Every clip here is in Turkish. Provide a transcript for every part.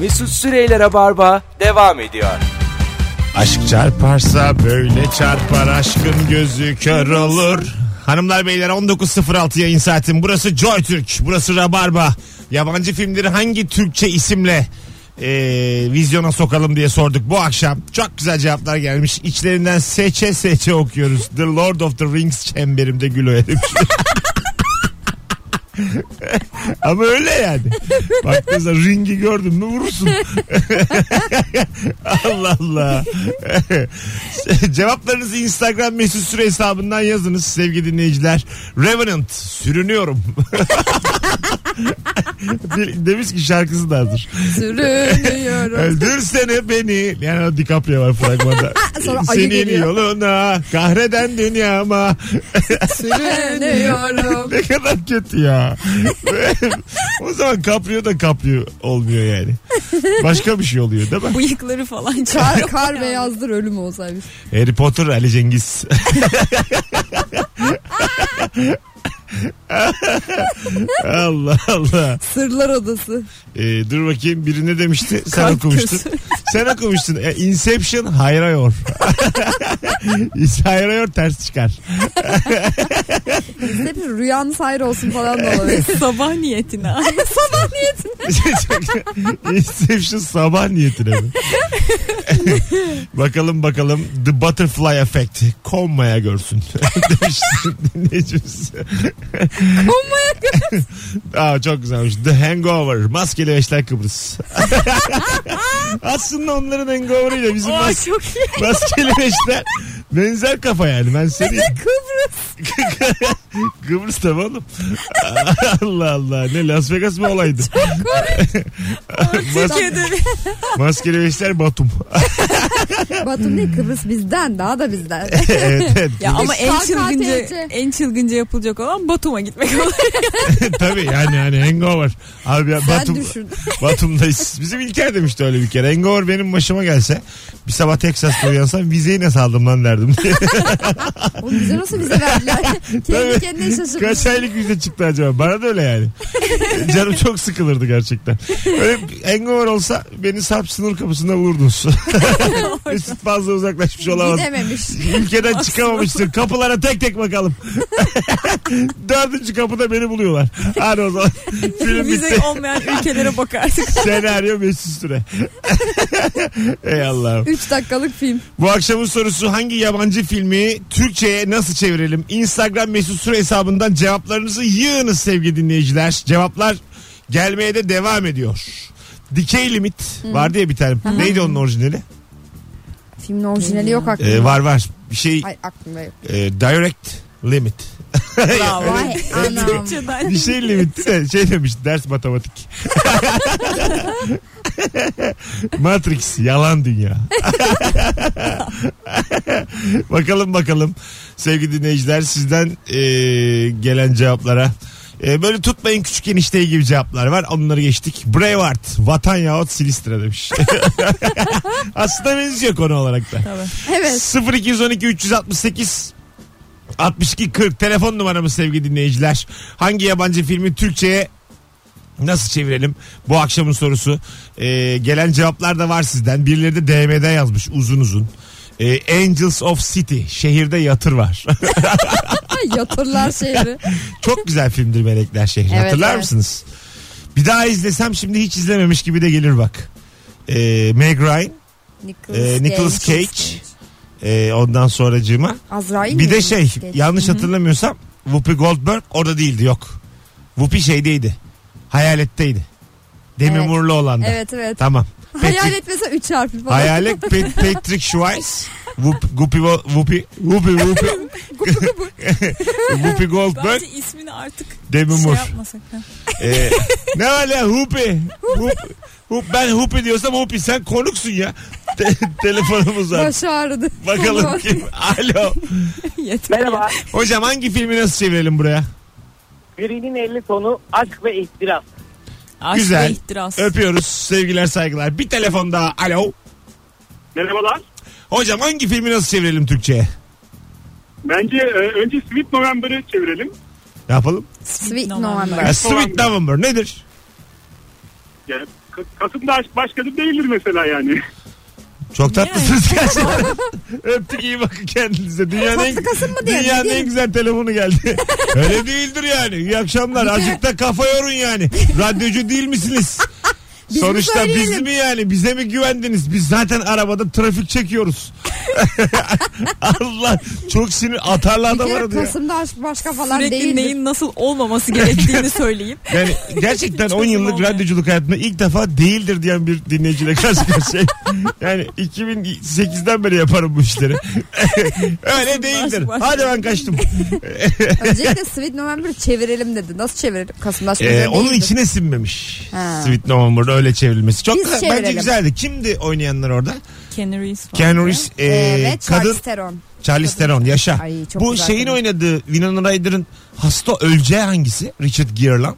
Mesut Süreyler'e barba devam ediyor. Aşk çarparsa böyle çarpar aşkın gözü kör olur. Hanımlar beyler 19.06 yayın saatim. Burası Joy Türk. Burası Rabarba. Yabancı filmleri hangi Türkçe isimle e, vizyona sokalım diye sorduk bu akşam. Çok güzel cevaplar gelmiş. İçlerinden seçe seçe okuyoruz. The Lord of the Rings çemberimde gül demiş. Ama öyle yani. Bak mesela ringi gördün mü vurursun. Allah Allah. Cevaplarınızı Instagram mesut süre hesabından yazınız sevgili dinleyiciler. Revenant sürünüyorum. Demiş ki şarkısı da hazır. Sürünüyorum. Öldürsene beni. Yani o DiCaprio var fragmanda. Sonra ayı Senin geliyor. yoluna kahreden dünyama. Sürünüyorum. ne kadar kötü ya. o zaman Caprio da Caprio olmuyor yani. Başka bir şey oluyor değil mi? Bıyıkları falan Kar, kar beyazdır ölüm olsaymış. Harry Potter Ali Cengiz. Allah Allah. Sırlar odası. Ee, dur bakayım biri ne demişti? Sen Kalp okumuştun. Sen okumuştun. E, Inception hayrayor. hayrayor ters çıkar. Hep rüyanız hayır olsun falan da olabilir. Sabah niyetine. Sabah niyetine. Inception sabah niyetine mi? bakalım bakalım The Butterfly Effect konmaya görsün demiş dinleyicimiz. Konmaya göre. Aa, çok güzelmiş. The Hangover. Maskeli Beşler Kıbrıs. Aslında onların hangover'ıyla bizim Aa, mas- çok iyi. maskeli beşler benzer kafa yani. Ben seni Kıbrıs. Kıbrıs tabii oğlum. Allah Allah. Ne Las Vegas mı olaydı? Mas- Türkiye'de maskeli beşler Batum. Batum değil Kıbrıs bizden daha da bizden. evet, evet. ya ama en çılgınca en çılgınca yapılacak olan Batum'a gitmek olur. Tabii yani yani hangover. Abi ya Sen Batum, düşün. Batum'dayız. Bizim İlker demişti öyle bir kere. Hangover benim başıma gelse bir sabah Texas'ta uyansam vizeyi nasıl aldım lan derdim. O bize nasıl bize verdiler? Tabii. Kendi kendine şaşırmış. Kaç aylık vize çıktı acaba? Bana da öyle yani. Canım çok sıkılırdı gerçekten. Öyle hangover olsa beni Sarp sınır kapısında vurdunuz. Mesut fazla uzaklaşmış olamaz. Gidememiş. Ülkeden çıkamamıştır. Kapılara tek tek bakalım. Dördüncü kapıda beni buluyorlar. Hadi o zaman. Film Vize bitti. olmayan ülkelere bakardık. Senaryo Mesut Süre. Ey Allah'ım. 3 dakikalık film. Bu akşamın sorusu hangi yabancı filmi Türkçe'ye nasıl çevirelim? Instagram Mesut Süre hesabından cevaplarınızı yığınız sevgili dinleyiciler. Cevaplar gelmeye de devam ediyor. Dikey limit vardı ya bir tane. Neydi onun orijinali? Filmin orijinali yok aklımda. Ee, var var. Bir şey Ay aklımda yok. e, direct limit. Bravo. Vay anam. Bir şey limit de şey demiş ders matematik. Matrix yalan dünya. bakalım bakalım sevgili dinleyiciler sizden e, gelen cevaplara. E, böyle tutmayın küçük enişteyi gibi cevaplar var. Onları geçtik. Braveheart vatan yahut Silistra demiş. Aslında benziyor konu olarak da. Evet. 0212 368 62 40 telefon numaramız sevgili dinleyiciler. Hangi yabancı filmi Türkçe'ye nasıl çevirelim? Bu akşamın sorusu. Ee, gelen cevaplar da var sizden. Birileri de DM'den yazmış uzun uzun. Ee, Angels of City. Şehirde yatır var. Yatırlar şehri. Çok güzel filmdir Melekler Şehri. Evet, Hatırlar evet. mısınız? Bir daha izlesem şimdi hiç izlememiş gibi de gelir bak. Ee, Meg Ryan, Nicholas, e, Nicolas Cage. E, ondan sonracığıma. Azrail Bir mi? de şey Cage. yanlış hatırlamıyorsam Whoopi Goldberg orada değildi yok. Whoopi şeydeydi. Hayaletteydi. Demi Evet. Moore'lu olan da. Evet evet. Tamam. Hayal Patrick- etmese 3 harfi falan. Hayalet Pat- Patrick Schweiz. Whoop- Whoopi Wo- Whoopi Whoopi Whoopi Whoopi Goldberg Bence ismini artık Demi şey Moore. yapmasak. ha. Ee, ne var ya Whoopi Whoop, Whoop, ben Whoopi diyorsam Whoopi sen konuksun ya. Te- telefonumuz var. Başı ağrıdı. Bakalım kim? Alo. Yeter. Merhaba. Hocam hangi filmi nasıl çevirelim buraya? Birinin 50 tonu aşk ve ihtiras. Aşk Güzel. ve ihtiras. Öpüyoruz. Sevgiler saygılar. Bir telefon daha. Alo. Merhabalar. Hocam hangi filmi nasıl çevirelim Türkçe'ye? Bence e, önce Sweet November'ı çevirelim. Ne yapalım? Sweet November. Ya, Sweet November nedir? Yani Kasım'da aşk başkadır değildir mesela yani. Çok tatlısınız gerçekten. Öptük iyi bakın kendinize. Dünyanın en, Kasım mı dünyanın en güzel telefonu geldi. Öyle değildir yani. İyi akşamlar. Azıcık da kafa yorun yani. Radyocu değil misiniz? Biz mi Sonuçta biz söyleyelim? mi yani? Bize mi güvendiniz? Biz zaten arabada trafik çekiyoruz. Allah çok sinir adam kere aradı ya. Kasım'da aşk başka falan Sürekli değildir. neyin nasıl olmaması gerektiğini söyleyeyim. Yani gerçekten 10 Çözüm yıllık olmayan. radyoculuk hayatımda ilk defa değildir diyen bir dinleyiciyle karşı karşıyayım. Yani 2008'den beri yaparım bu işleri. Öyle değildir. baş- Hadi ben kaçtım. Öncelikle Sweet November'ı çevirelim dedi. Nasıl çevirelim? Kasım'da aşk Ee, onun değildir. içine sinmemiş. Ha. Sweet November'da öyle çevrilmesi. Çok Biz bence çevirelim. güzeldi. Kimdi oynayanlar orada? Keanu Reeves var. Keanu Reeves, e, Ee, ve kadın Charlize Theron. Charlize Theron yaşa. Ay, çok Bu güzel şeyin kadın. oynadığı Winona Ryder'ın hasta öleceği hangisi? Richard Gere lan.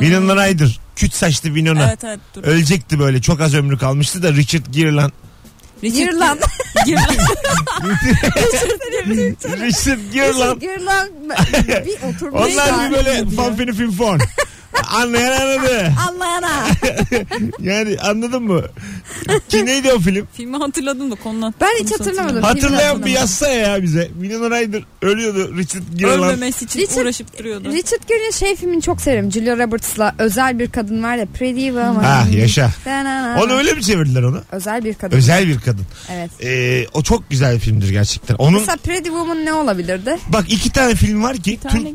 Winona Ryder. Küt saçlı Winona. Evet evet dur. Ölecekti böyle çok az ömrü kalmıştı da Richard Gere lan. Richard Gir lan. Gir lan. Richard Gere lan. Gir lan. Bir oturmuş. Onlar bir böyle fanfini finfon. Anlayan anladı. Anlayana. Yani anladın mı? Ki neydi o film? Filmi hatırladım da konudan. Ben hiç hatırlamadım. Hatırlayan bir yazsa ya bize. Winona Ryder ölüyordu. Richard Gere. Ölmemesi için Richard- uğraşıp duruyordu. Richard Gere'in şey filmini çok severim. Julia Roberts'la özel bir kadın var ya. Pretty Woman. Ah yaşa. Onu öyle mi çevirdiler onu? Özel bir kadın. Özel bir kadın. Evet. Ee, o çok güzel bir filmdir gerçekten. Onun Mesela Pretty Woman ne olabilirdi? bak iki tane film var ki Türk,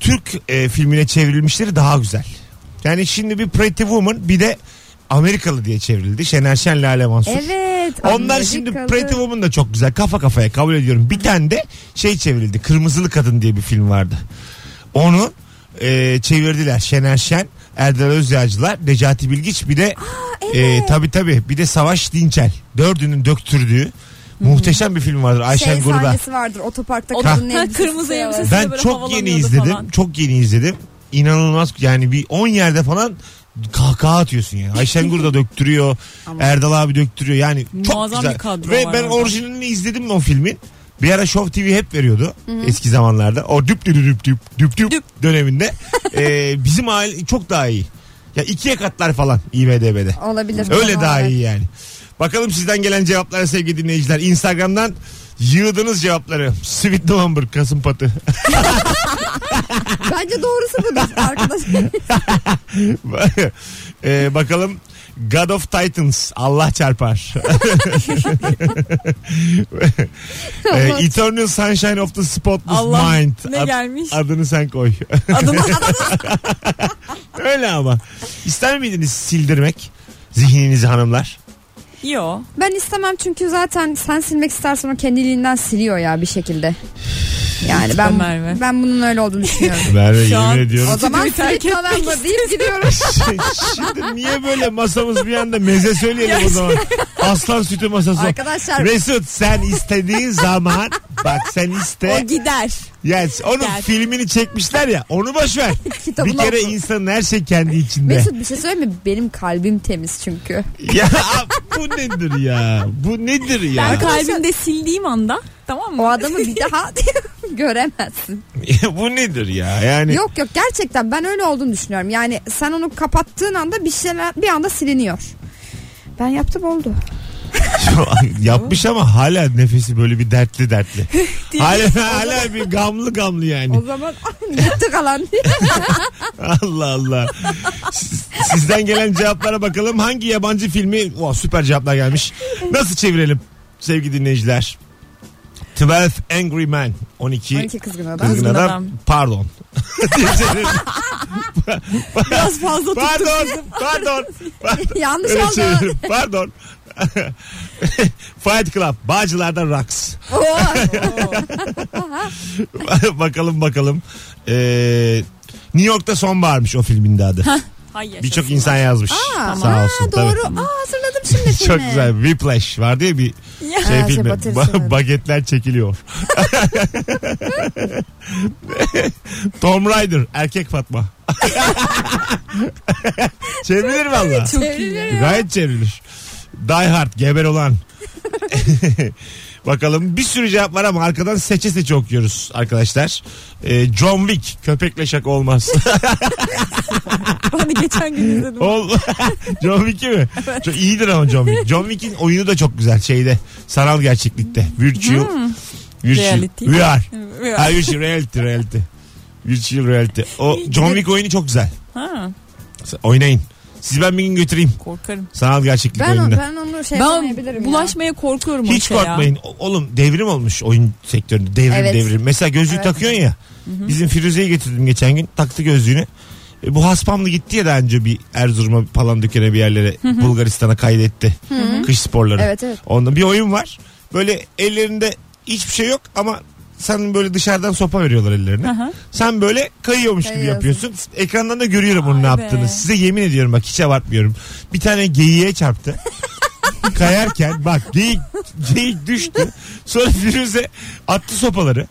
Türk e, filmine çevrilmişleri daha güzel. Yani şimdi bir Pretty Woman bir de Amerikalı diye çevrildi. Şener Şen Lale Mansur. Evet. Onlar şimdi Amerikalı. Pretty Woman da çok güzel. Kafa kafaya kabul ediyorum. Bir tane de şey çevrildi. Kırmızılı Kadın diye bir film vardı. Onu e, çevirdiler. Şener Şen, Erdal Özyağcılar, Necati Bilgiç bir de e, tabi tabi bir de Savaş Dinçel. Dördünün döktürdüğü muhteşem bir film vardır. Ayşen şey Gurda. sahnesi vardır otoparkta kadının elbisesi. kırmızı var. elbisesi. Ben çok yeni izledim. falan. Çok yeni izledim. İnanılmaz yani bir 10 yerde falan kahkaha atıyorsun yani. Ayşen Gurda döktürüyor. Erdal abi döktürüyor. Yani çok Muazzam güzel. bir kadro Ve var ben orada. orijinalini izledim o filmin. Bir ara Show TV hep veriyordu eski zamanlarda. O düp düp düp düp düp düp Düp. döneminde. Ee, bizim aile çok daha iyi. Ya ikiye katlar falan IMDB'de. Olabilir. Öyle daha iyi yani. Bakalım sizden gelen cevaplara sevgili dinleyiciler. Instagram'dan yığdınız cevapları. Sweet November Kasım Patı. Bence doğrusu budur arkadaşlar. Ee, bakalım God of Titans Allah çarpar. ee, Eternal Sunshine of the Spotless Allah Mind. ne Ad- gelmiş? adını sen koy. Adını Öyle ama. İster miydiniz sildirmek zihninizi hanımlar? Yo. ben istemem çünkü zaten sen silmek istersen o kendiliğinden siliyor ya bir şekilde. Yani ben Merve. ben bunun öyle olduğunu düşünüyorum. Merve Şu an- yemin ediyorum. o zaman terk Sweet etmek November deyip gidiyoruz. Şimdi niye böyle masamız bir anda meze söyleyelim o zaman. Aslan sütü masası. Arkadaşlar Mesut sen istediğin zaman bak sen iste. O gider. Yani onun Gel. filmini çekmişler ya onu boş ver. bir kere oku. insanın her şey kendi içinde. Mesut bir şey söyleyeyim mi? Benim kalbim temiz çünkü. Ya bu nedir ya? Bu nedir ya? Ben kalbimde sildiğim anda tamam mı? O adamı bir daha göremezsin. bu nedir ya? Yani Yok yok gerçekten ben öyle olduğunu düşünüyorum. Yani sen onu kapattığın anda bir şeyler bir anda siliniyor. Ben yaptım oldu. yapmış ama hala nefesi böyle bir dertli dertli. hala hala bir gamlı gamlı yani. O zaman gitti kalan diye. Allah Allah. Siz- Sizden gelen cevaplara bakalım. Hangi yabancı filmi? Oh, süper cevaplar gelmiş. Nasıl çevirelim sevgili dinleyiciler? 12 Angry Men. 12, 12 kızgın adam. kızgın adam. adam. Pardon. Biraz fazla pardon. Pardon. Pardon. Yanlış Öyle oldu. çeviririm. Pardon. Fight Club. Bağcılar'da Raks. Oo. bakalım bakalım. Ee, New York'ta sonbaharmış o filmin de adı. Hayır. Birçok insan yazmış. Aa, Sağ aa, olsun. doğru. tabii. Aa, hatırladım şimdi filmi. Çok güzel. Whiplash vardı ya bir Ya. şey şey, filmi. Ba- bagetler çekiliyor. Tom Rider. Erkek Fatma. çevrilir valla. İyi. Gayet çevrilir. Die Hard. Geber olan. Bakalım bir sürü cevap var ama arkadan seçe seçe okuyoruz arkadaşlar. Ee, John Wick köpekle şaka olmaz. Bana Geçen gün izledim. Ol John Wick'i mi? Çok iyidir ama John Wick. John Wick'in oyunu da çok güzel şeyde. Sanal gerçeklikte. Virtual. Virtual. Reality. VR. VR. Ha, virtual reality reality. Virtual reality. O John Wick oyunu çok güzel. Ha, Oynayın. Siz ben bir gün götüreyim. korkarım. Sanal gerçeklik Ben, oyununda. ben onu şey Ben yapamayabilirim ya. bulaşmaya korkuyorum Hiç şeye korkmayın. Oğlum devrim olmuş oyun sektöründe. Devrim Evet. devrim. Mesela gözlüğü Evet. takıyorsun ya. Bizim Firuze'yi getirdim geçen gün. Taktı gözlüğünü. E, bu Haspamlı gitti ya daha önce bir Erzurum'a falan dükene bir yerlere Bulgaristan'a kaydetti. Kış sporları. Evet evet. Onda bir oyun var. Böyle ellerinde hiçbir şey yok ama sen böyle dışarıdan sopa veriyorlar ellerine. Hı. Sen böyle kayıyormuş gibi yapıyorsun. Ekrandan da görüyorum onun ne yaptığını. Size yemin ediyorum bak hiç abartmıyorum. Bir tane geyiğe çarptı. Kayarken bak geyik, geyik düştü. Sonra Firuze attı sopaları.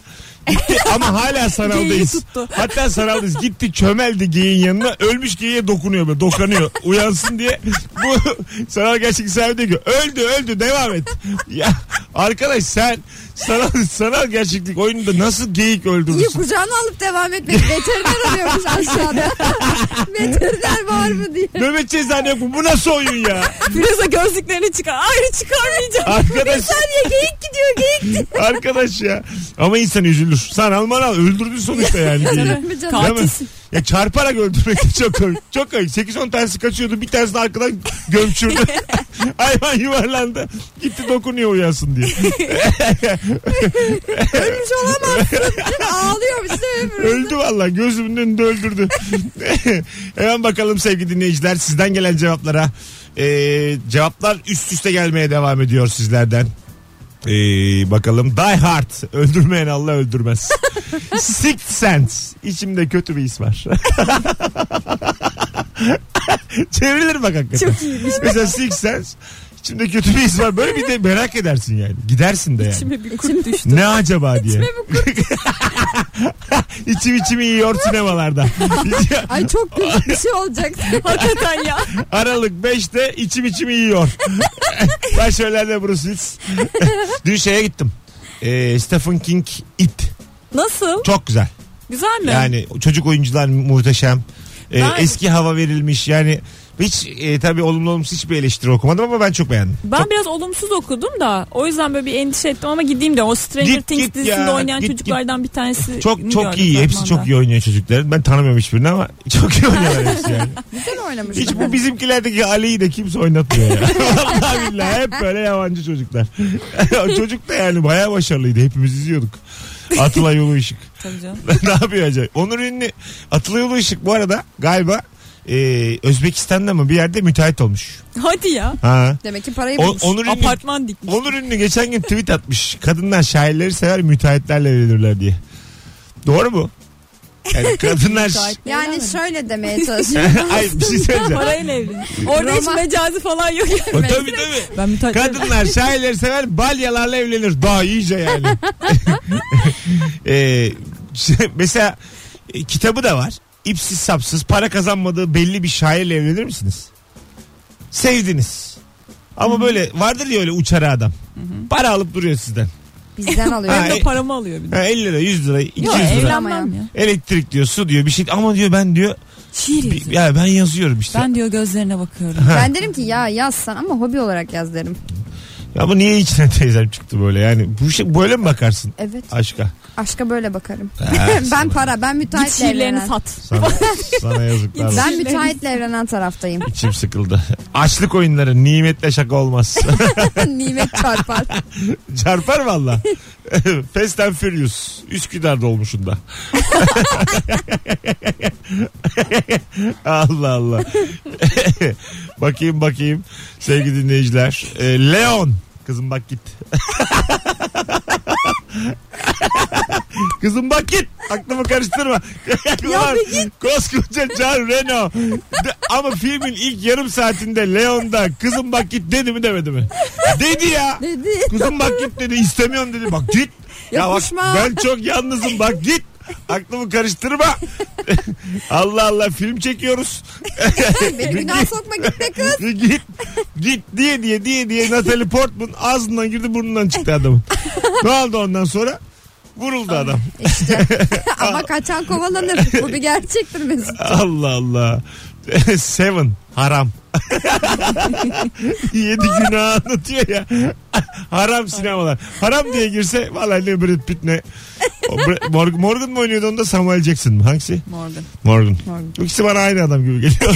Gitti ama hala tuttu. Hatta sanaldayız. Gitti çömeldi geyiğin yanına. Ölmüş geyiğe dokunuyor böyle dokanıyor. Uyansın diye. Bu sanal gerçek sahibi diyor ki öldü öldü devam et. Ya arkadaş sen sanal, sanal gerçeklik oyununda nasıl geyik İyi öldürürsün? kucağına alıp devam etmek. Veteriner arıyormuş aşağıda. Veteriner var mı diye. Nöbet cezanı yok mu? Bu nasıl oyun ya? Firuze gözlüklerini çıkar. Hayır çıkarmayacağım. Arkadaş, Saniye geyik gidiyor geyik diyor. arkadaş ya. Ama insan üzülür. Sanal manal öldürdü sonuçta yani. mi? Katilsin. Ya çarparak öldürmek de çok komik. Çok komik. 8-10 tanesi kaçıyordu. Bir tanesi de arkadan gömçürdü. Hayvan yuvarlandı. Gitti dokunuyor uyansın diye. Ölmüş olamazsın. Ağlıyor bir şey. Öldü valla. Gözümün önünde öldürdü. Hemen bakalım sevgili dinleyiciler. Sizden gelen cevaplara. Ee, cevaplar üst üste gelmeye devam ediyor sizlerden. Ee, bakalım Die Hard öldürmeyen Allah öldürmez. Sixth Sense içimde kötü bir his var. Çevrilir bak hakikaten. Çok iyiymiş. Mesela Sixth Sense içimde kötü bir his var. Böyle bir de merak edersin yani. Gidersin de yani. İçime bir kurt düştü. Ne acaba diye. İçim içimi yiyor sinemalarda. Ay çok büyük bir şey olacak. Hakikaten ya. Aralık 5'te içim içimi yiyor. Başrollerde Bruce Willis. Dün şeye gittim. Ee, Stephen King It. Nasıl? Çok güzel. Güzel mi? Yani çocuk oyuncular muhteşem. Ee, Ben- Eski hava verilmiş. Yani hiç e, tabii olumlu olumsuz hiçbir eleştiri okumadım ama ben çok beğendim. Ben Çok- biraz olumsuz okudum da o yüzden böyle bir endişe ettim ama gideyim de o Stranger Git, Things git dizisinde ya, oynayan git, çocuklardan bir tanesi çok çok iyi. Hepsi çok iyi oynuyor çocukların. Ben tanımıyorum hiçbirini ama çok iyi oynuyorlar hepsi yani. Güzel oynamış. Hiç bu bizimkilerdeki Ali'yi de kimse oynatmıyor ya. Vallahi billahi hep böyle yabancı çocuklar. çocuk da yani bayağı başarılıydı. Hepimiz izliyorduk. Atılay Yolu Işık. Tabii canım. ne yapıyor acayip? Onur Ünlü Atılay Yolu Işık bu arada galiba e, Özbekistan'da mı bir yerde müteahhit olmuş. Hadi ya. Ha. Demek ki parayı O, bulmuş. Onur Ünlü Apartman dikmiş. Onur Ünlü geçen gün tweet atmış. Kadınlar şairleri sever müteahhitlerle evlenirler diye. Doğru mu? Yani kadınlar... Yani şöyle demeye çalışıyor. Ay bir şey söyleyeceğim. Parayla evlenir. Orada hiç Roman- mecazi falan yok. O, tabii tabii. Ben müteahhit Kadınlar şairleri sever balyalarla evlenir. Daha iyice yani. Ee, mesela e, kitabı da var. İpsiz sapsız para kazanmadığı belli bir şairle evlenir misiniz? Sevdiniz. Ama böyle vardır ya öyle uçarı adam. Para alıp duruyor sizden. Bizden alıyor. Ha, Hem de e- paramı alıyor bir de. Ha, 50 lira 100 lira 200 Yok lira. evlenmem ya. Elektrik diyor su diyor bir şey ama diyor ben diyor Şiir bir- yazıyor. ya ben yazıyorum işte. Ben diyor gözlerine bakıyorum. Ben derim ki ya yazsan ama hobi olarak yaz derim. Ya bu niye içine teyzem çıktı böyle yani bu şey böyle mi bakarsın Evet. aşka? Aşka böyle bakarım. Ha, ben sana- para ben Git müteahhitle şiirlerini evlenen. sat. Sana, sana yazıklar olsun. Ben müteahhitle evlenen taraftayım. İçim sıkıldı. Açlık oyunları nimetle şaka olmaz. Nimet çarpar. Çarpar valla. Fast and Furious. Üsküdar'da olmuşunda. Allah Allah. Bakayım bakayım sevgili dinleyiciler. Ee, Leon. Kızım bak git. Kızım bak git. Aklımı karıştırma. git. Koskoca Can Reno. De- ama filmin ilk yarım saatinde Leon'da kızım bak git dedi mi demedi mi? Dedi ya. Dedi. Kızım bak git dedi istemiyorum dedi bak git. Ya bak Yapışma. ben çok yalnızım bak git. Aklımı karıştırma. Allah Allah film çekiyoruz. Beni günah sokma git be kız. git git diye diye diye diye Natalie Portman ağzından girdi burnundan çıktı adamın. ne oldu ondan sonra? Vuruldu adam. İşte. ama kaçan kovalanır. Bu bir gerçektir Mesut. Allah Allah. Seven haram. Yedi günah anlatıyor ya. haram sinemalar. Haram diye girse vallahi ne Brad Pitt ne. Morgan, Morgan mı oynuyordu onda Samuel Jackson mı? Hangisi? Morgan. Morgan. Morgan. Bu ikisi bana aynı adam gibi geliyor.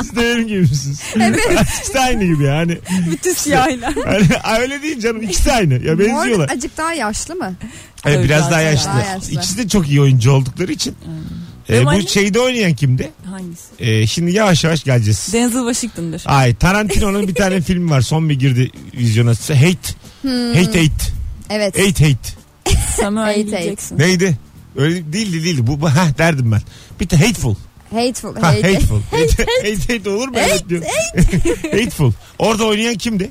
Siz de benim gibi misiniz? Evet. ikisi de aynı gibi yani. Bütün siyahiler. hani öyle değil canım ikisi de aynı. Ya benziyorlar. Morgan acık daha yaşlı mı? Evet, biraz daha- daha daha yaşlı. yaşlı. İkisi de çok iyi oyuncu oldukları için. Ee, Benim bu şeyde oynayan kimdi? Hangisi? Ee, şimdi yavaş yavaş geleceğiz. Denzel Washington'dır. Ay Tarantino'nun bir tane filmi var. Son bir girdi vizyona. Hate. Hate Hate. Evet. Hate Hate. Samuel L. Jackson. Neydi? Öyle değildi değildi. Bu, heh, derdim ben. Bir de Hateful. Hateful. Ha, hate. hateful. hate, hate, hate olur mu? Evet diyorum. hateful. Orada oynayan kimdi?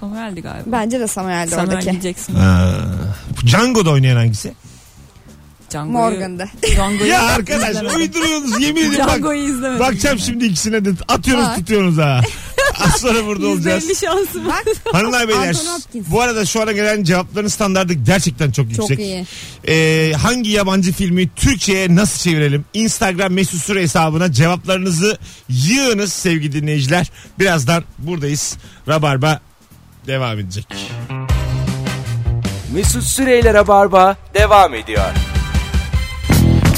Samuel'di galiba. Bence de Samuel'di Samuel oradaki. L. Jackson. Ha. Django'da oynayan hangisi? Django'yu- Morgan'dı. Django'yu Ya arkadaş izlemedim. uyduruyorsunuz yemin bak. Django'yu izlemedim. Bakacağım şimdi ikisine de atıyoruz Bak. tutuyoruz ha. Az sonra burada olacağız. %50 şansım var. Bak Hanımlar beyler Anthony Hopkins. bu arada şu ana gelen cevapların standartı gerçekten çok yüksek. çok iyi. Ee, hangi yabancı filmi Türkçe'ye nasıl çevirelim? Instagram mesut süre hesabına cevaplarınızı yığınız sevgili dinleyiciler. Birazdan buradayız. Rabarba devam edecek. Mesut Süreyler'e barba devam ediyor.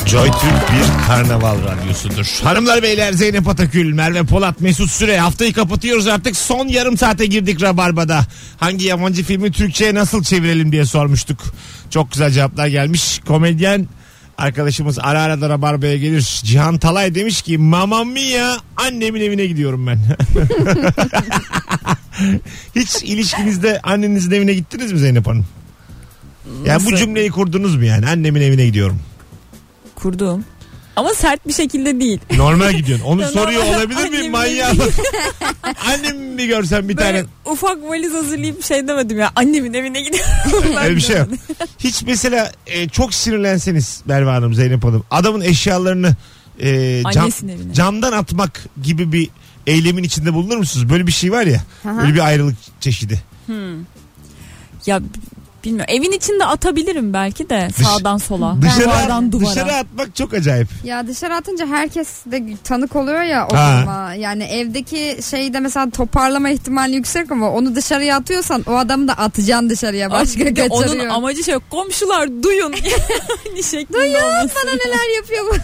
Joy Türk bir karnaval radyosudur. Hanımlar beyler Zeynep Atakül, Merve Polat, Mesut Süre haftayı kapatıyoruz artık. Son yarım saate girdik Rabarba'da. Hangi yabancı filmi Türkçe'ye nasıl çevirelim diye sormuştuk. Çok güzel cevaplar gelmiş. Komedyen arkadaşımız ara ara da Rabarba'ya gelir. Cihan Talay demiş ki Mamma Mia annemin evine gidiyorum ben. Hiç ilişkinizde annenizin evine gittiniz mi Zeynep Hanım? Yani bu cümleyi kurdunuz mu yani? Annemin evine gidiyorum. Kurdum. Ama sert bir şekilde değil. Normal gidiyorsun. Onu soruyor olabilir miyim manyağı? Annemi bir görsen bir tane. Böyle ufak valiz hazırlayıp şey demedim ya. Annemin evine gidiyorum. Ben Öyle bir şey yok. demedim. Hiç mesela e, çok sinirlenseniz Merve Hanım, Zeynep Hanım. Adamın eşyalarını e, cam, Annesinin evine. camdan atmak gibi bir eylemin içinde bulunur musunuz? Böyle bir şey var ya. Aha. Böyle bir ayrılık çeşidi. Ya bilmiyorum. Evin içinde atabilirim belki de Dış- sağdan sola. Dışarı, Duvardan duvara. dışarı atmak çok acayip. Ya dışarı atınca herkes de tanık oluyor ya o Ha. duruma. Yani evdeki şeyde mesela toparlama ihtimali yüksek ama onu dışarıya atıyorsan o adamı da atacaksın dışarıya. Başka Bir de kaçırıyor. Onun amacı şey komşular duyun. yani şeklinde Duyun olması. bana neler yapıyor bu.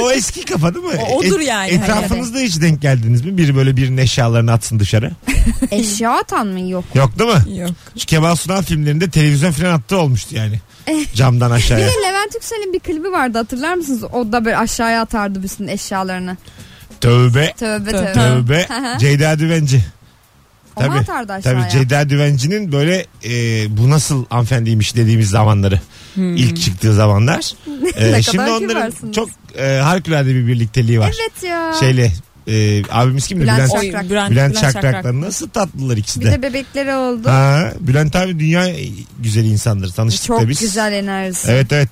O eski kafa değil mi? O- odur yani. Etrafınızda hiç denk geldiniz mi? Biri böyle birinin eşyalarını atsın dışarı. Eşya atan mı yok? Yok değil mi? Yok. Şu Kemal Sunal filmlerinde televizyon falan attığı olmuştu yani. Camdan Bir aşağıya. de Levent Yüksel'in bir klibi vardı hatırlar mısınız? O da böyle aşağıya atardı bütün eşyalarını. Tövbe. Tövbe Tövbe. tövbe. Ceyda Düvenci. Tabii. atardı aşağıya. Tabii Ceyda Düvenci'nin böyle e, bu nasıl hanımefendiymiş dediğimiz zamanları. İlk çıktığı zamanlar. E, Ne şimdi kadar onların kibarsınız. çok e, harikulade bir birlikteliği var. Evet ya. Şeyle e, abimiz kimdi? Bülent Bülent, Şakrak. Bülent, Bülent, Bülent. Şakrak. Nasıl tatlılar ikisi Bir de. de bebekleri oldu. Ha, Bülent abi dünya güzel insandır. Tanıştık Çok da biz. güzel enerjisi. Evet evet.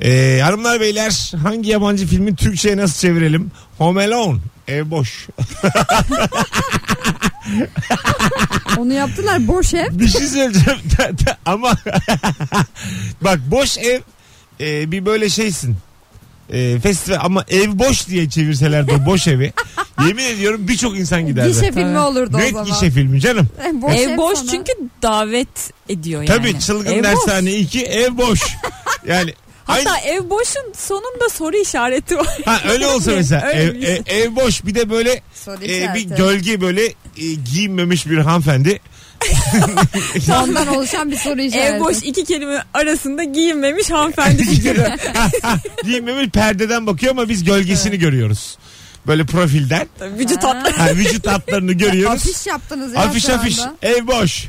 Ee, hanımlar beyler hangi yabancı filmi Türkçe'ye nasıl çevirelim? Home Alone. Ev boş. Onu yaptılar boş ev. Bir şey söyleyeceğim. Ama bak boş ev e, bir böyle şeysin. E, festival ama ev boş diye çevirseler de boş evi. Yemin ediyorum birçok insan giderdi. Gişe filmi olurdu o Net zaman. gişe filmi canım. boş ev boş sana. çünkü davet ediyor yani. Tabii çılgın Ev boş. dershane 2 ev boş. Yani Hatta aynı- ev boşun sonunda soru işareti var. ha, öyle olsa mesela Öyle ev, bir şey. ev, ev boş bir de böyle Soru e, bir işareti. gölge böyle e, giyinmemiş bir hanımefendi Ondan oluşan bir soru işareti. Ev boş iki kelime arasında giyinmemiş hanımefendi figürü. giyinmemiş perdeden bakıyor ama biz gölgesini görüyoruz. Böyle profilden. Tabii Vücut Ha. hatları. Ha, vücut hatlarını görüyoruz. Afiş yaptınız ya Afiş şu afiş. anda. Ev boş.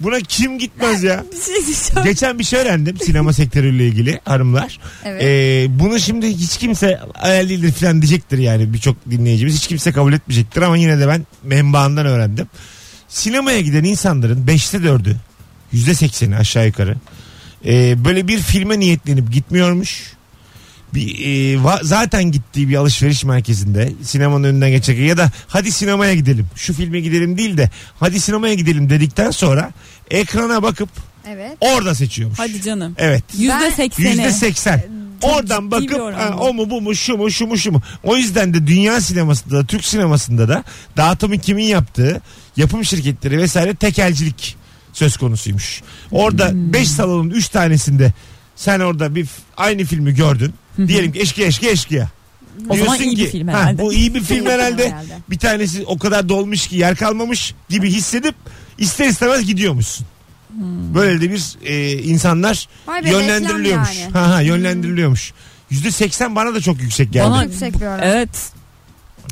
Buna kim gitmez ya? Bir şey diyeceğim. Geçen bir şey öğrendim sinema sektörüyle ilgili hanımlar. Evet. Ee, bunu şimdi hiç kimse hayal değildir falan diyecektir yani birçok dinleyicimiz. Hiç kimse kabul etmeyecektir ama yine de ben menbaından öğrendim. Sinemaya giden insanların 5'te 4'ü %80'i aşağı yukarı ee, böyle bir filme niyetlenip gitmiyormuş. Bir, e, va- zaten gittiği bir alışveriş merkezinde sinemanın önünden geçerken ya da hadi sinemaya gidelim şu filme gidelim değil de hadi sinemaya gidelim dedikten sonra ekrana bakıp Evet. orada seçiyormuş. Hadi canım. Evet. Yüzde sekseni. Yüzde seksen. Oradan bakıp bir ha, o mu bu mu şu mu şu mu şu mu. O yüzden de dünya sinemasında da Türk sinemasında da dağıtımı kimin yaptığı yapım şirketleri vesaire tekelcilik söz konusuymuş. Orada Hmm. 5 salonun 3 tanesinde sen orada bir aynı filmi gördün. Diyelim ki eşkıya eşkıya eşkıya. O zaman Diyorsun iyi bir ki, film ha, herhalde. bu iyi bir film herhalde. Herhalde. Bir tanesi o kadar dolmuş ki yer kalmamış gibi hissedip ister istemez gidiyormuşsun. Hmm. Böyle de bir e, insanlar Vay be, yönlendiriliyormuş. yani. Ha ha yönlendiriliyormuş. Yüzde seksen bana da çok yüksek geldi. Bana Yüksek bir oran. evet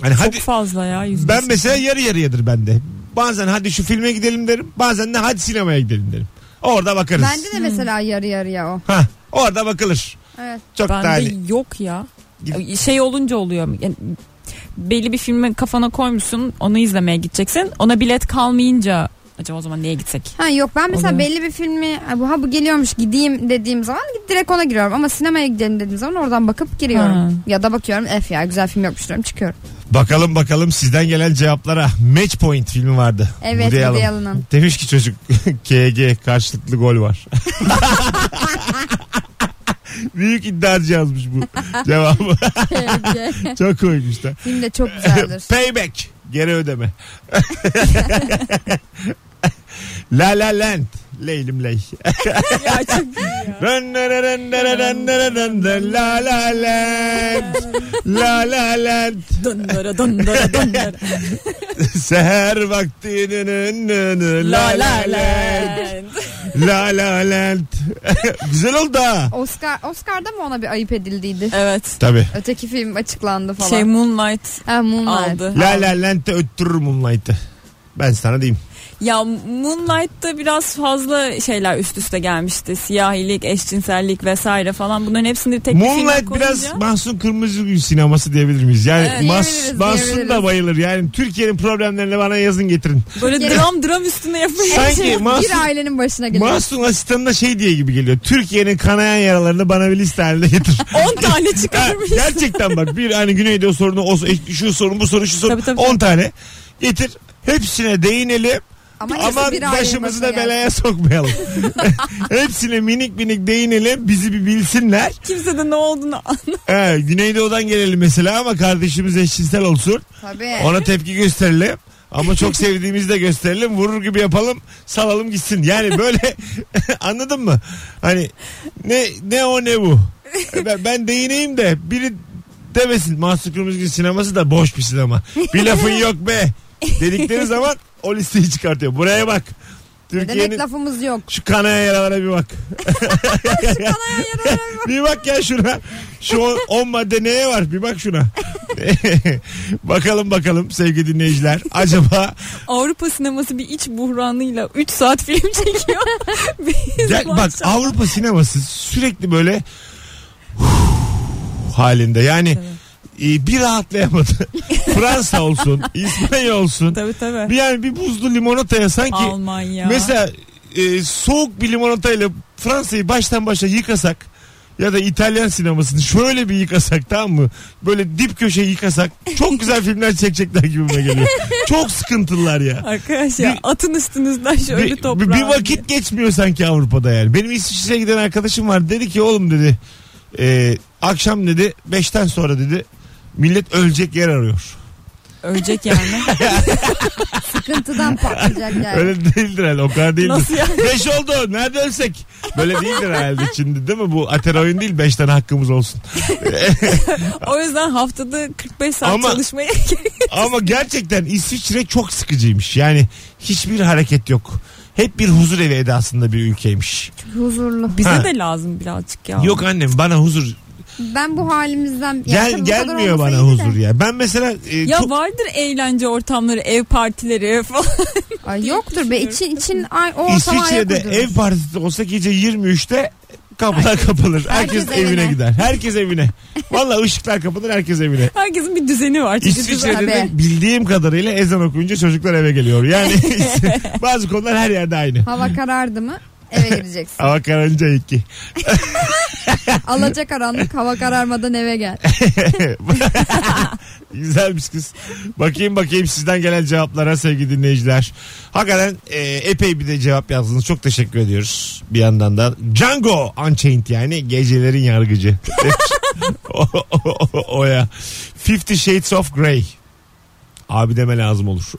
hani çok hadi fazla ya. yüzde ben seksen. mesela yarı yarıyadır bende. Bazen hadi şu filme gidelim derim. Bazen de hadi sinemaya gidelim derim. Orada bakarız. Bende de mesela yarı yarıya o. Ha, orada bakılır. Evet. Çok Bende hani. yok ya. Şey olunca oluyor. Yani belli bir filmi kafana koymuşsun onu izlemeye gideceksin. Ona bilet kalmayınca acaba o zaman neye gitsek? Ha yok ben mesela Oluyor. belli bir filmi bu, ha bu geliyormuş gideyim dediğim zaman direkt ona giriyorum ama sinemaya gidelim dediğim zaman oradan bakıp giriyorum. Ha. Ya da bakıyorum F ya güzel film yokmuş diyorum çıkıyorum. Bakalım bakalım sizden gelen cevaplara. Match Point filmi vardı. Evet Woody Allen. Woody Allen'ın. Demiş ki çocuk KG karşılıklı gol var. Büyük iddiacı yazmış bu cevabı. Çok koymuş da. film de çok güzeldir. Payback. Geri ödeme. La La Land. Leylim ley. ya çok. Dön dön dön dön dön dön dön dön. La La Land. La La Land. Dondara dondara dondara. Seher vakti nı nı nı nı. La La la La Land. la. La La Land. Güzel oldu ha. Oscar Oscar'da mı ona bir ayıp edildiydi? Evet. Tabii. Öteki film açıklandı falan. Şey Moonlight ha, Moonlight. aldı. La La Land'de öttürür Moonlight'ı. Ben sana diyeyim. Ya Moonlight'ta biraz fazla şeyler üst üste gelmişti. Siyahilik, eşcinsellik vesaire falan. Bunların hepsini tek bir filme Moonlight biraz koyunca- Mahsun Kırmızıgül sineması diyebilir miyiz? Yani Evet, Mas, Mahsun da bayılır. Yani Türkiye'nin problemlerini bana yazın getirin. böyle dram dram üstüne yapıyor. Sanki bir Mahsun, ailenin başına geliyor. Mahsun asistanına şey diye gibi geliyor. Türkiye'nin kanayan yaralarını bana bir liste halinde getir. 10 tane çıkarmış. gerçekten bak bir hani Güneydoğu sorunu o, şu sorun bu sorun şu sorun Tabii, tabii. 10 tane getir. Hepsine değinelim Ama, ama başımızı da belaya sokmayalım. Hepsine minik minik değinelim bizi bir bilsinler. Kimse de ne olduğunu anlamıyor. He, Güneydoğu'dan gelelim mesela ama kardeşimiz eşcinsel olsun. Tabii. Ona tepki gösterelim. Ama çok sevdiğimizi de gösterelim. Vurur gibi yapalım. Salalım gitsin. Yani böyle anladın mı? Hani ne ne o ne bu? Ben, ben değineyim de biri demesin. Mahsun Kırmızıgül sineması da boş bir sinema. Bir lafın yok be. Dedikleri zaman o listeyi çıkartıyor. Buraya bak. Ne demek Türkiye'nin lafımız yok. şu kanayan yaralara bir bak. bir bak ya şuna. Şu 10 madde neye var? Bir bak şuna. bakalım bakalım sevgili dinleyiciler. Acaba Avrupa sineması bir iç buhranıyla 3 saat film çekiyor. Biz gel, bu bak akşam- Avrupa sineması sürekli böyle halinde. Yani e, bir rahatlayamadı. Fransa olsun, İspanya olsun. Tabii tabii. Bir yani bir buzlu limonataya sanki Almanya. Mesela e, soğuk bir limonatayla Fransa'yı baştan başa yıkasak ya da İtalyan sinemasını şöyle bir yıkasak tamam mı? Böyle dip köşe yıkasak çok güzel filmler çekecekler gibime geliyor. çok sıkıntılar ya. Arkadaş ya Bir- atın üstünüzden şöyle Bir, toprağa. bir, vakit geçmiyor sanki Avrupa'da yani. Benim İsviçre'ye giden arkadaşım var. Dedi ki oğlum dedi e, akşam dedi 5'ten sonra dedi millet ölecek yer arıyor. Ölecek yani. Sıkıntıdan patlayacak yani. Öyle değildir herhalde o kadar değildir. Nasıl yani? 5 oldu nerede ölsek? Böyle değildir herhalde şimdi değil mi? Bu ater oyun değil 5 tane hakkımız olsun. O yüzden haftada 45 saat Ama- çalışmaya Ama gerçekten İsviçre çok sıkıcıymış. Yani hiçbir hareket yok. Hep bir huzur evi edasında bir ülkeymiş. Huzurlu. Bize Ha. de lazım birazcık ya. Yok annem bana huzur Ben bu halimizden... gel Yani gelmiyor bana de. huzur ya. Ben mesela e, Ya çok vardır eğlence ortamları, ev partileri falan. Ay yoktur be için için ay, o İsviçre'de ev partisi olsa gece 23'te kapılar kapanır. Herkes, herkes evine evine. gider. Herkes evine. Vallahi ışıklar kapanır herkes evine. Herkesin bir düzeni var. İsviçre'de de bildiğim kadarıyla ezan okuyunca çocuklar eve geliyor. Yani bazı konular her yerde aynı. Hava karardı mı eve gireceksin. Hava kararınca iki. Alaca karanlık hava kararmadan eve gel. Güzelmiş kız. Bakayım bakayım sizden gelen cevaplara sevgili dinleyiciler. Hakikaten e, epey bir de cevap yazdınız. Çok teşekkür ediyoruz bir yandan da. Django Unchained yani gecelerin yargıcı. O, o, o ya. Fifty Shades of Grey. Abi deme lazım olur.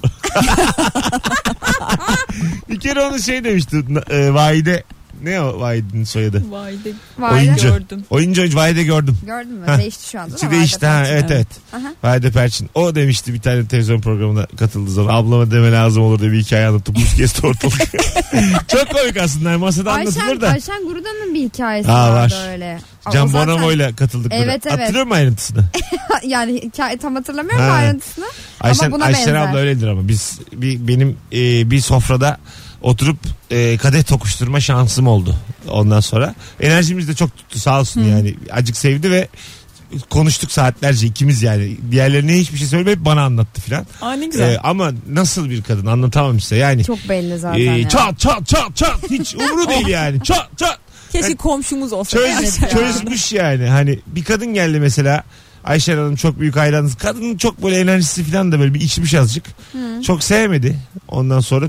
bir kere onu şey demişti. E, Vahide ne o Vahide'nin soyadı? Vay de Vay Oyuncu. gördüm. Oyuncu oyuncu Vahide gördüm. Gördün mü? Heh. Değişti şu anda. İçi değişti ha evet evet. Aha. Vahide Perçin. O demişti bir tane televizyon programına katıldığı zaman. Ablama deme lazım olur diye bir hikaye anlattı. Buz kesti ortalık. Çok komik aslında. Masada anlatılır Ayşen, da. Ayşen Gurudan'ın bir hikayesi Ha, vardı var. öyle. Can zaten- Bonomo ile katıldık. Evet, evet. Hatırlıyor musun ayrıntısını? yani hikaye tam hatırlamıyorum Ha. ayrıntısını. Ayşen, ama buna Ayşen benzer. abla öyledir ama. Biz bir, benim e, bir sofrada oturup e, kadeh tokuşturma şansım oldu ondan sonra. Enerjimiz de çok tuttu sağ olsun yani. Acık sevdi ve konuştuk saatlerce ikimiz yani. Diğerlerine hiçbir şey söylemeyip bana anlattı filan. Aa ne güzel. E, ama nasıl bir kadın anlatamam size yani. Çok belli zaten. Ee, ya. çat çat çat çat hiç umru değil yani çat çat Keşke yani- komşumuz olsa. çöz, çözmüş yani hani bir kadın geldi mesela Ayşen Hanım çok büyük hayranınız kadının çok böyle enerjisi falan da böyle bir içmiş azıcık çok sevmedi ondan sonra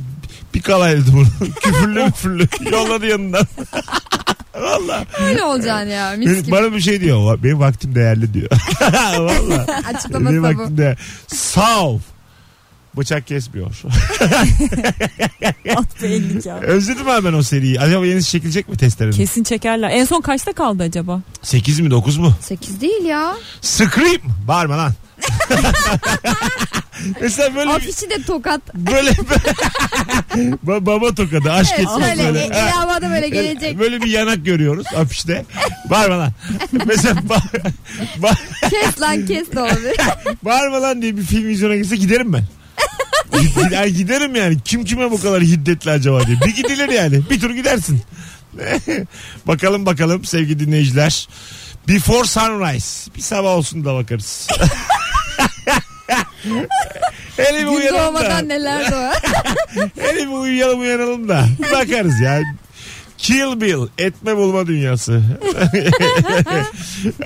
bir kalaydı bunu küfürlü müfürlü yolladı yanından Valla. Öyle olacaksın ya. Mis gibi. Bana bir şey diyor. Benim vaktim değerli diyor. Valla. Açıklaması Benim da bu. vaktim değerli. Sağ ol. Bıçak kesmiyor. At be ellik ya. Özledim abi ben o seriyi. Acaba yenisi çekilecek mi testlerin? Kesin çekerler. En son kaçta kaldı acaba? 8 mi 9 mu? 8 değil ya. Scream. Bağırma lan. Mesela böyle bir, Afişi de tokat. böyle Ba- baba tokadı aşk Evet, etmez böyle. e- eli havada böyle gelecek. Böyle bir yanak görüyoruz afişte. Bağırma lan. Mesela ba- ba- kes lan kes de olabilir. bağırma lan diye bir film vizyona girse giderim ben. Gid- giderim yani. Kim kime bu kadar hiddetli acaba diye. Bir gidilir yani. Bir tur gidersin. bakalım bakalım sevgili dinleyiciler. Before Sunrise. Bir sabah olsun da bakarız. Hele bir Gün uyanalım da. doğmadan neler doğar. Hele bir uyuyalım uyanalım da. Bakarız ya. Kill Bill. Etme bulma dünyası.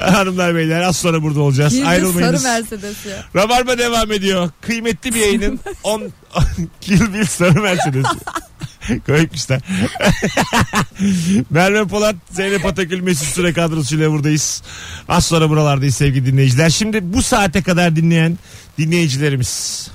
Hanımlar beyler az sonra burada olacağız. De sarı Ayrılmayınız. Mercedes ya. Rabarba devam ediyor. Kıymetli bir yayının 10 Kill Bill sarı Mercedes. Koymuşlar. Merve Polat, Zeynep Atakül, Mesut Süre kadrosuyla buradayız. Az sonra buralardayız sevgili dinleyiciler. Şimdi bu saate kadar dinleyen dinleyicilerimiz.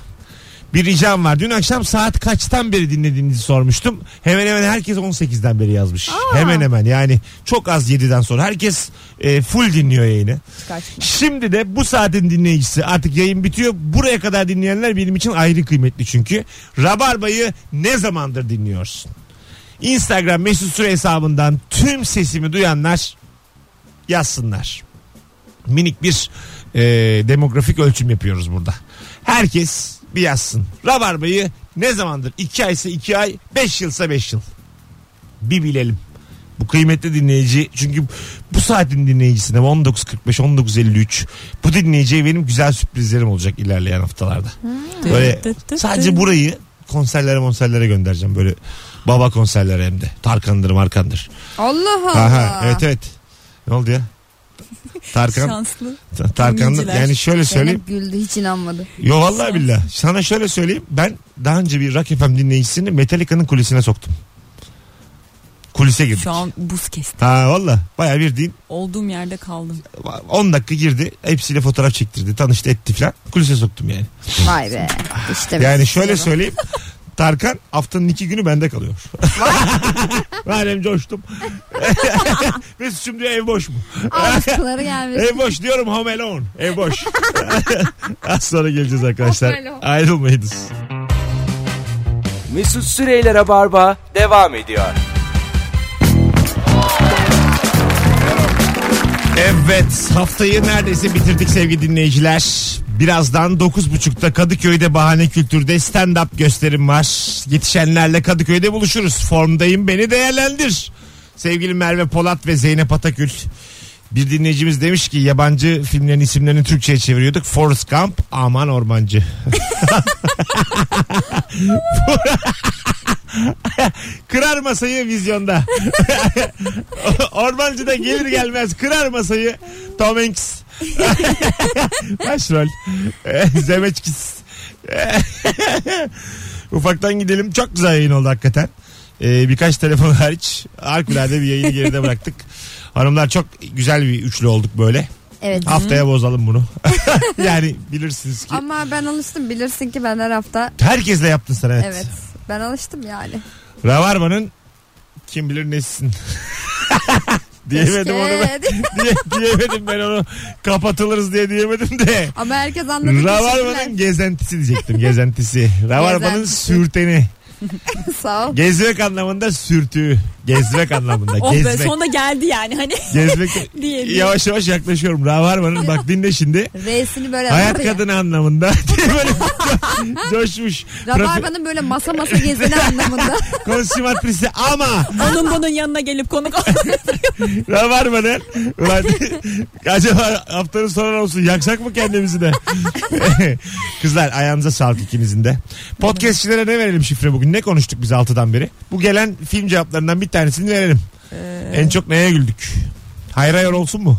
Bir ricam var. Dün akşam saat kaçtan beri dinlediğinizi sormuştum. Hemen hemen herkes 18'den beri yazmış. Hemen hemen yani çok az 7'den sonra. Herkes e, full dinliyor yayını. Kaçma. Şimdi de bu saatin dinleyicisi artık yayın bitiyor. Buraya kadar dinleyenler benim için ayrı kıymetli çünkü. Rabarba'yı ne zamandır dinliyorsun? Instagram mesut süre hesabından tüm sesimi duyanlar yazsınlar. Minik bir e, demografik ölçüm yapıyoruz burada. Herkes bir yazsın. Rabarba'yı ne zamandır? 2 aysa 2 ay, 5 yılsa 5 yıl. Bir bilelim. Bu kıymetli dinleyici çünkü bu saatin dinleyicisine 19.45 19.53 bu dinleyiciye benim güzel sürprizlerim olacak ilerleyen haftalarda. Böyle sadece burayı konserlere konserlere göndereceğim böyle baba konserlere hem de. Tarkan'dır markandır. Allah Allah. Aha, evet evet. Ne oldu ya? Tarkan Şanslı. Dinleyiciler. yani şöyle söyleyeyim. Zeynep güldü hiç inanmadı. Yo vallahi billah. Sana şöyle söyleyeyim. Ben daha önce bir Rock FM dinleyicisini Metallica'nın kulisine soktum. Kulise girdik. Şu an buz kesti. Ha valla baya bir din Olduğum yerde kaldım. 10 dakika girdi. Hepsiyle fotoğraf çektirdi. Tanıştı etti falan. Kulise soktum yani. Vay be. İşte Yani şöyle söyleyeyim. Tarkan haftanın iki günü bende kalıyor. Madem coştum. Mesut'cum diyor ev boş mu? Aşkları gelmiş. Ev boş diyorum home alone. Ev boş. Az sonra geleceğiz arkadaşlar. Ayrılmayınız. Mesut Süreyler'e barba devam ediyor. Evet haftayı neredeyse bitirdik sevgili dinleyiciler. Birazdan 9.30'da Kadıköy'de Bahane Kültür'de stand-up gösterim var. Yetişenlerle Kadıköy'de buluşuruz. Formdayım beni değerlendir. Sevgili Merve Polat ve Zeynep Atakül. Bir dinleyicimiz demiş ki yabancı filmlerin isimlerini Türkçe'ye çeviriyorduk. Forrest Gump, Aman Ormancı. Kırar masayı vizyonda. Ormancı da gelir gelmez kırar masayı Tom Hanks. Başrol. Zemeçkis. Ufaktan gidelim. Çok güzel yayın oldu hakikaten. Ee, birkaç telefon hariç harikulade bir yayını geride bıraktık. Hanımlar çok güzel bir üçlü olduk böyle. Evet. Haftaya bozalım bunu. yani bilirsiniz ki. Ama ben alıştım bilirsin ki ben her hafta Herkesle yaptın sen evet. evet. Ben alıştım yani. Rabarba'nın kim bilir nesin. Diyemedim onu ben. Diye, diyemedim ben onu. Kapatılırız diye diyemedim de. Ama herkes anladı. Rabarba'nın gezentisi diyecektim. Gezentisi. Rabarba'nın Gezentisi. sürteni. Sağ ol. Gezmek anlamında sürtüğü. Gezmek anlamında. Oh be gezmek. sonunda geldi yani hani. Gezmek. Diye, diye. yavaş yavaş yaklaşıyorum. Rabarba'nın bak dinle şimdi. R'sini böyle Hayat kadını anlamında. böyle coşmuş. Rabarba'nın böyle masa masa gezeni anlamında. Konsumatrisi ama Onun bunun yanına gelip konuk Rabarba'nın ulan acaba haftanın sonu olsun yaksak mı kendimizi de? Kızlar ayağınıza sağlık ikinizin de. Podcastçilere ne verelim şifre bugün? Ne konuştuk biz altıdan beri? Bu gelen film cevaplarından bir tanesini verelim. En çok neye güldük? Hayır hayır olsun mu?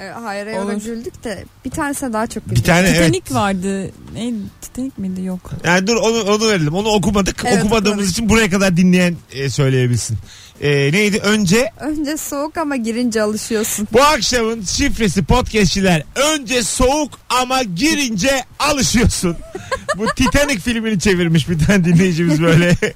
Ee, Hayır hayır Olur. güldük de bir tanesine daha çok güldük. Bir tane evet. Titanic vardı. Ne Titanic miydi yok. Yani dur onu, onu verelim. Onu okumadık. Evet, Okumadığımız okumadık. için buraya kadar dinleyen e, söyleyebilsin. E, neydi? Önce Önce soğuk ama girince alışıyorsun. Bu akşamın şifresi podcastçiler. Önce soğuk ama girince alışıyorsun. Bu Titanic filmini çevirmiş bir tane dinleyicimiz böyle.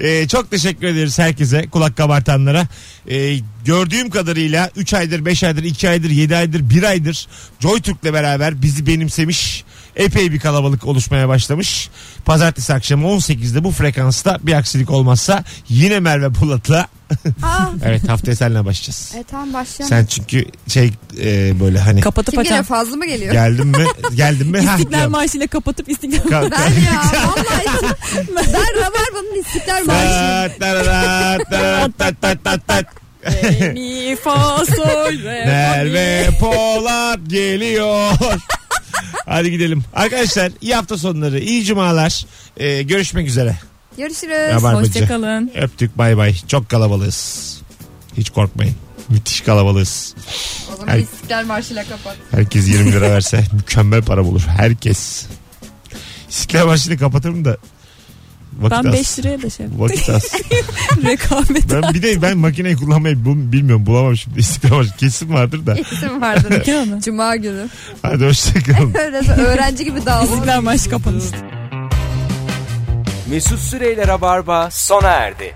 Ee, çok teşekkür ederiz herkese kulak kabartanlara. Ee, gördüğüm kadarıyla 3 aydır 5 aydır 2 aydır 7 aydır 1 aydır JoyTürk'le beraber bizi benimsemiş epey bir kalabalık oluşmaya başlamış. Pazartesi akşamı 18'de bu frekansta bir aksilik olmazsa yine Merve Polat'la Aa, evet haftaya seninle başlayacağız. e tamam başlayalım. Sen çünkü şey e, böyle hani Kapatıp Kim geliyor açan. fazla mı geliyor? geldin mi geldin mi ha İstiklal diyorum. Marşı'yla kapatıp İstiklal Ka- Ben ya vallahi ben Rabarba'nın İstiklal Marşı'yım. Tat, tararat, tararat, tat, tat, tat, tat. Mi, fa, sol, re, fa, Merve mi. Polat geliyor. Hadi gidelim. Arkadaşlar iyi hafta sonları, iyi cumalar. Ee, görüşmek üzere. Görüşürüz. Rabarbacı. Hoşçakalın. Öptük bay bay. Çok kalabalığız. Hiç korkmayın. Müthiş kalabalığız. O zaman Her- İstiklal Marşı'yla kapat. Herkes 20 lira verse mükemmel para bulur. Herkes. İstiklal Marşı'nı kapatırım da. Vakit Ben az. 5 liraya da şey Vakit az. rekabet. Ben bir de ben makineyi kullanmayı bu- bilmiyorum bulamam şimdi İstiklal Marşı kesin vardır da. İsim vardır. Yani. Cuma günü. Hadi hoşçakalın. Öyle öğrenci gibi dağılır. İstiklal Marşı kapanıştı. Mesut Süreyler'e barba sona erdi.